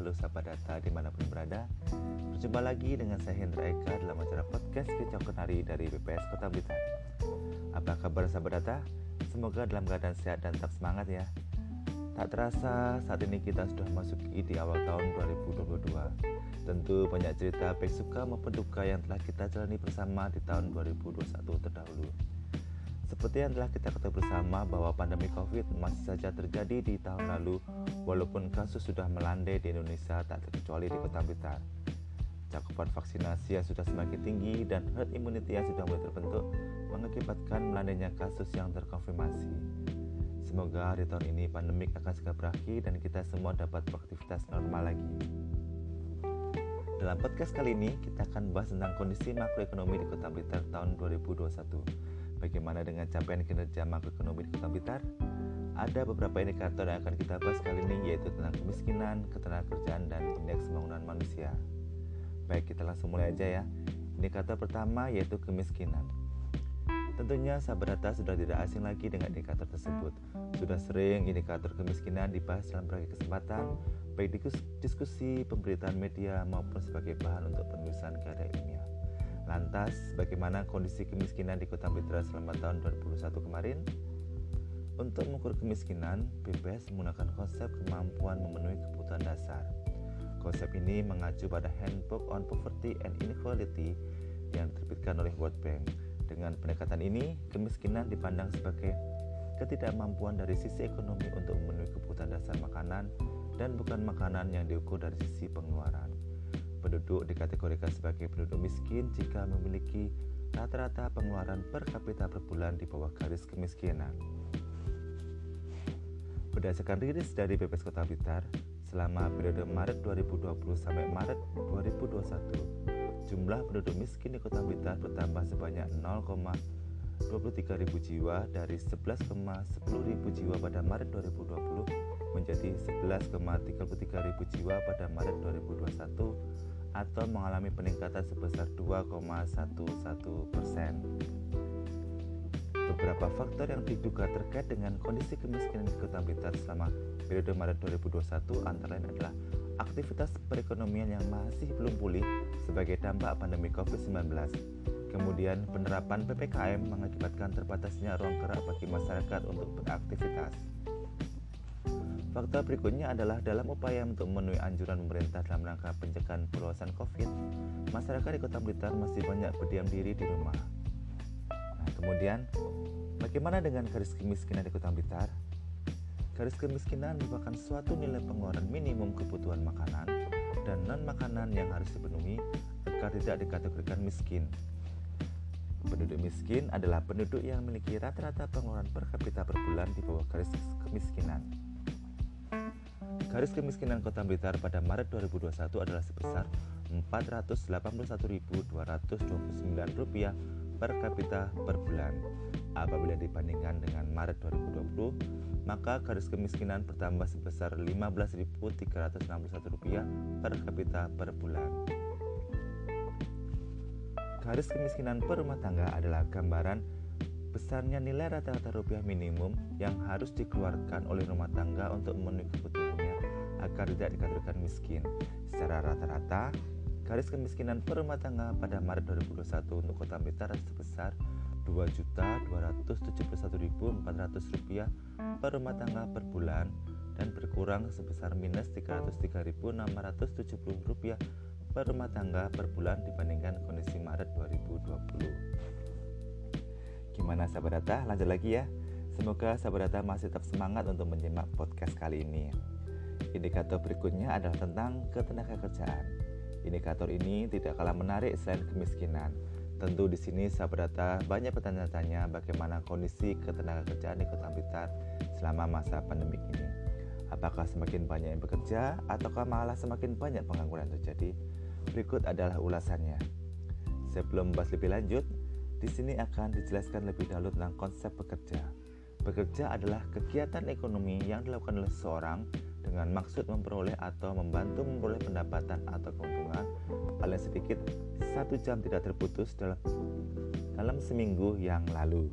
halo sahabat data di mana pun berada. Berjumpa lagi dengan saya Hendra Eka dalam acara podcast Kicau Kenari dari BPS Kota Blitar. Apa kabar sahabat data? Semoga dalam keadaan sehat dan tetap semangat ya. Tak terasa saat ini kita sudah masuk di awal tahun 2022 Tentu banyak cerita baik suka maupun duka yang telah kita jalani bersama di tahun 2021 terdahulu seperti yang telah kita ketahui bersama bahwa pandemi COVID masih saja terjadi di tahun lalu walaupun kasus sudah melandai di Indonesia tak terkecuali di Kota Blitar. Cakupan vaksinasi yang sudah semakin tinggi dan herd immunity yang sudah mulai terbentuk mengakibatkan melandainya kasus yang terkonfirmasi. Semoga di tahun ini pandemik akan segera berakhir dan kita semua dapat beraktivitas normal lagi. Dalam podcast kali ini, kita akan bahas tentang kondisi makroekonomi di Kota Blitar tahun 2021 Bagaimana dengan capaian kinerja makroekonomi di Kota Blitar? Ada beberapa indikator yang akan kita bahas kali ini yaitu tentang kemiskinan, ketenagakerjaan, dan indeks pembangunan manusia. Baik, kita langsung mulai aja ya. Indikator pertama yaitu kemiskinan. Tentunya sahabat data sudah tidak asing lagi dengan indikator tersebut. Sudah sering indikator kemiskinan dibahas dalam berbagai kesempatan, baik diskusi, pemberitaan media maupun sebagai bahan untuk penulisan karya ilmiah. Lantas, bagaimana kondisi kemiskinan di Kota Blitar selama tahun 2021 kemarin? Untuk mengukur kemiskinan, BPS menggunakan konsep kemampuan memenuhi kebutuhan dasar. Konsep ini mengacu pada Handbook on Poverty and Inequality yang diterbitkan oleh World Bank. Dengan pendekatan ini, kemiskinan dipandang sebagai ketidakmampuan dari sisi ekonomi untuk memenuhi kebutuhan dasar makanan dan bukan makanan yang diukur dari sisi pengeluaran. Penduduk dikategorikan sebagai penduduk miskin jika memiliki rata-rata pengeluaran per kapita per bulan di bawah garis kemiskinan. Berdasarkan rilis dari BPS Kota Blitar, selama periode Maret 2020 sampai Maret 2021, jumlah penduduk miskin di Kota Blitar bertambah sebanyak 23.000 jiwa dari 11,10.000 jiwa pada Maret 2020 menjadi 11,33.000 jiwa pada Maret 2021 atau mengalami peningkatan sebesar 2,11 persen. Beberapa faktor yang diduga terkait dengan kondisi kemiskinan di Kota Blitar selama periode Maret 2021 antara lain adalah aktivitas perekonomian yang masih belum pulih sebagai dampak pandemi COVID-19, Kemudian penerapan PPKM mengakibatkan terbatasnya ruang gerak bagi masyarakat untuk beraktivitas. Faktor berikutnya adalah dalam upaya untuk memenuhi anjuran pemerintah dalam rangka pencegahan perluasan COVID, masyarakat di Kota Blitar masih banyak berdiam diri di rumah. Nah, kemudian, bagaimana dengan garis kemiskinan di Kota Blitar? Garis kemiskinan merupakan suatu nilai pengeluaran minimum kebutuhan makanan dan non-makanan yang harus dipenuhi agar tidak dikategorikan miskin. Penduduk miskin adalah penduduk yang memiliki rata-rata pengeluaran per kapita per bulan di bawah garis kemiskinan. Garis kemiskinan Kota Blitar pada Maret 2021 adalah sebesar Rp481.229 per kapita per bulan. Apabila dibandingkan dengan Maret 2020, maka garis kemiskinan bertambah sebesar Rp15.361 per kapita per bulan. Garis kemiskinan per rumah tangga adalah gambaran besarnya nilai rata-rata rupiah minimum yang harus dikeluarkan oleh rumah tangga untuk memenuhi kebutuhannya agar tidak dikategorikan miskin. Secara rata-rata, garis kemiskinan per rumah tangga pada Maret 2021 untuk Kota Blitar sebesar Rp2.271.400 per rumah tangga per bulan dan berkurang sebesar minus Rp303.670 per rumah tangga per bulan dibandingkan kondisi Maret 2020. Gimana sahabat data? Lanjut lagi ya. Semoga sahabat data masih tetap semangat untuk menyimak podcast kali ini. Indikator berikutnya adalah tentang ketenagakerjaan. Indikator ini tidak kalah menarik selain kemiskinan. Tentu di sini sahabat data banyak bertanya-tanya bagaimana kondisi ketenagakerjaan di Kota Blitar selama masa pandemi ini. Apakah semakin banyak yang bekerja ataukah malah semakin banyak pengangguran terjadi? Berikut adalah ulasannya. Sebelum membahas lebih lanjut, di sini akan dijelaskan lebih dahulu tentang konsep bekerja. Bekerja adalah kegiatan ekonomi yang dilakukan oleh seseorang dengan maksud memperoleh atau membantu memperoleh pendapatan atau keuntungan paling sedikit satu jam tidak terputus dalam dalam seminggu yang lalu.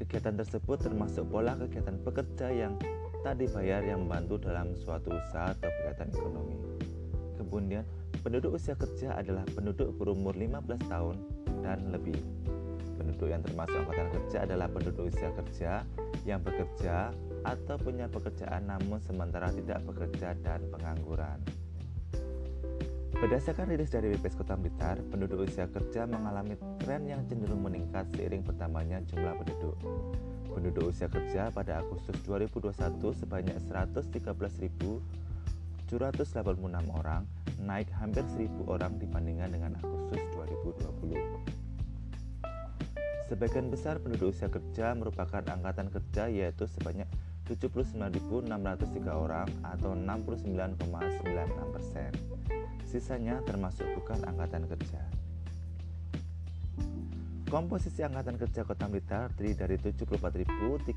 Kegiatan tersebut termasuk pola kegiatan pekerja yang tak dibayar yang membantu dalam suatu usaha atau kegiatan ekonomi. Kemudian, penduduk usia kerja adalah penduduk berumur 15 tahun dan lebih. Penduduk yang termasuk angkatan kerja adalah penduduk usia kerja yang bekerja atau punya pekerjaan namun sementara tidak bekerja dan pengangguran. Berdasarkan rilis dari BPS Kota Blitar, penduduk usia kerja mengalami tren yang cenderung meningkat seiring bertambahnya jumlah penduduk. Penduduk usia kerja pada Agustus 2021 sebanyak 113.786 orang, naik hampir 1.000 orang dibandingkan dengan Agustus 2020. Sebagian besar penduduk usia kerja merupakan angkatan kerja yaitu sebanyak 79.603 orang atau 69,96 persen. Sisanya termasuk bukan angkatan kerja. Komposisi angkatan kerja Kota Blitar terdiri dari 74.339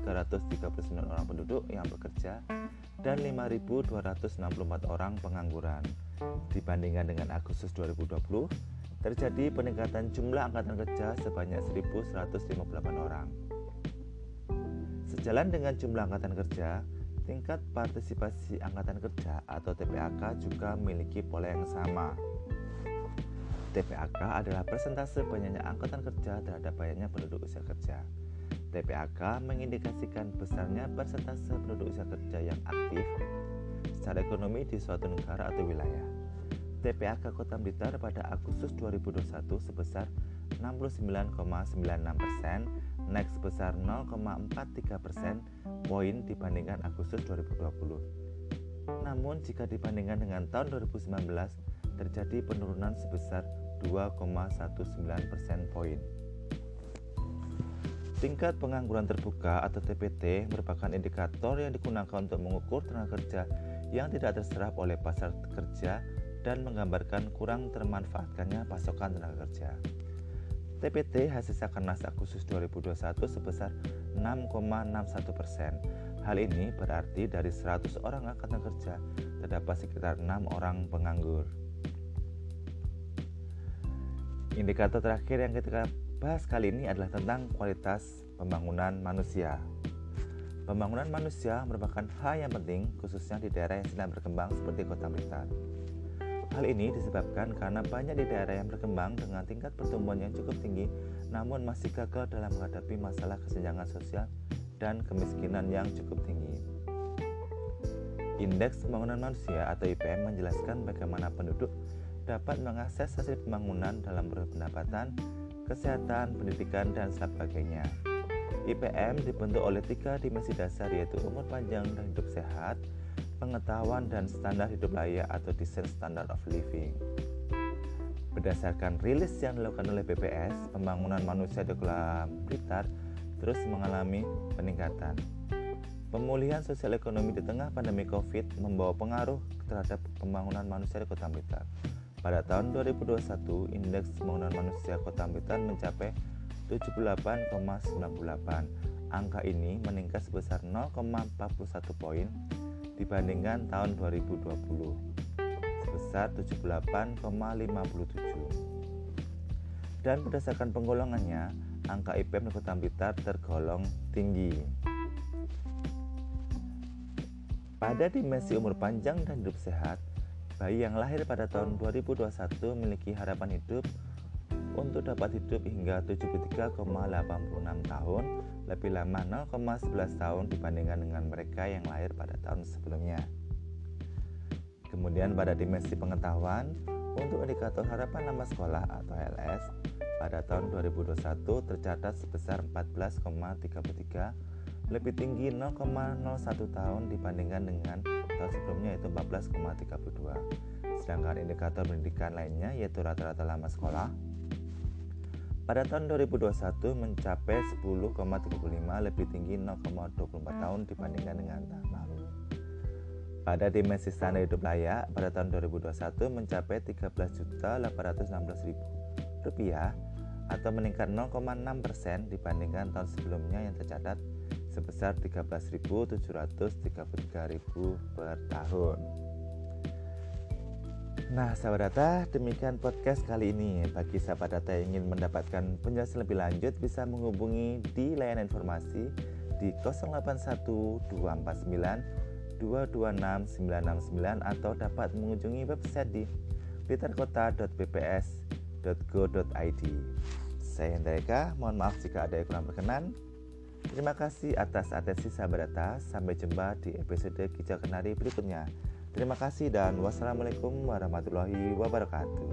orang penduduk yang bekerja dan 5.264 orang pengangguran. Dibandingkan dengan Agustus 2020, terjadi peningkatan jumlah angkatan kerja sebanyak 1.158 orang. Sejalan dengan jumlah angkatan kerja, Tingkat partisipasi angkatan kerja atau TPAK juga memiliki pola yang sama. TPAK adalah persentase banyaknya angkatan kerja terhadap banyaknya penduduk usia kerja. TPAK mengindikasikan besarnya persentase penduduk usia kerja yang aktif secara ekonomi di suatu negara atau wilayah. TPAK Kota Blitar pada Agustus 2021 sebesar 69,96 persen naik sebesar 0,43 persen poin dibandingkan Agustus 2020. Namun jika dibandingkan dengan tahun 2019 terjadi penurunan sebesar 2,19 persen poin. Tingkat pengangguran terbuka atau TPT merupakan indikator yang digunakan untuk mengukur tenaga kerja yang tidak terserap oleh pasar kerja dan menggambarkan kurang termanfaatkannya pasokan tenaga kerja. TPT hasil Sakernas Agustus 2021 sebesar 6,61 persen. Hal ini berarti dari 100 orang angkatan kerja terdapat sekitar 6 orang penganggur. Indikator terakhir yang kita bahas kali ini adalah tentang kualitas pembangunan manusia. Pembangunan manusia merupakan hal yang penting khususnya di daerah yang sedang berkembang seperti Kota Blitar. Hal ini disebabkan karena banyak di daerah yang berkembang dengan tingkat pertumbuhan yang cukup tinggi namun masih gagal dalam menghadapi masalah kesenjangan sosial dan kemiskinan yang cukup tinggi. Indeks Pembangunan Manusia atau IPM menjelaskan bagaimana penduduk dapat mengakses hasil pembangunan dalam berpendapatan, kesehatan, pendidikan, dan sebagainya. IPM dibentuk oleh tiga dimensi dasar yaitu umur panjang dan hidup sehat, pengetahuan dan standar hidup layak atau Decent Standard of Living. Berdasarkan rilis yang dilakukan oleh BPS, pembangunan manusia di Kota Blitar terus mengalami peningkatan. Pemulihan sosial ekonomi di tengah pandemi COVID membawa pengaruh terhadap pembangunan manusia di Kota Blitar. Pada tahun 2021, indeks pembangunan manusia Kota Blitar mencapai 78,98. Angka ini meningkat sebesar 0,41 poin dibandingkan tahun 2020 sebesar 78,57 dan berdasarkan penggolongannya angka IPM Kota Blitar tergolong tinggi pada dimensi umur panjang dan hidup sehat bayi yang lahir pada tahun 2021 memiliki harapan hidup untuk dapat hidup hingga 73,86 tahun lebih lama 0,11 tahun dibandingkan dengan mereka yang lahir pada tahun sebelumnya. Kemudian pada dimensi pengetahuan, untuk indikator harapan lama sekolah atau LS pada tahun 2021 tercatat sebesar 14,33 lebih tinggi 0,01 tahun dibandingkan dengan tahun sebelumnya yaitu 14,32. Sedangkan indikator pendidikan lainnya yaitu rata-rata lama sekolah pada tahun 2021 mencapai 10,35 lebih tinggi 0,24 tahun dibandingkan dengan tahun lalu. Pada dimensi standar hidup layak pada tahun 2021 mencapai 13.816.000 rupiah atau meningkat 0,6 persen dibandingkan tahun sebelumnya yang tercatat sebesar 13.733.000 per tahun. Nah, sahabat data, demikian podcast kali ini. Bagi sahabat data yang ingin mendapatkan penjelasan lebih lanjut, bisa menghubungi di layanan informasi di 081249 226969 atau dapat mengunjungi website di blitarkota.bps.go.id. Saya Hendra mohon maaf jika ada yang kurang berkenan. Terima kasih atas atensi sahabat data. Sampai jumpa di episode Kicau Kenari berikutnya. Terima kasih dan wassalamualaikum warahmatullahi wabarakatuh.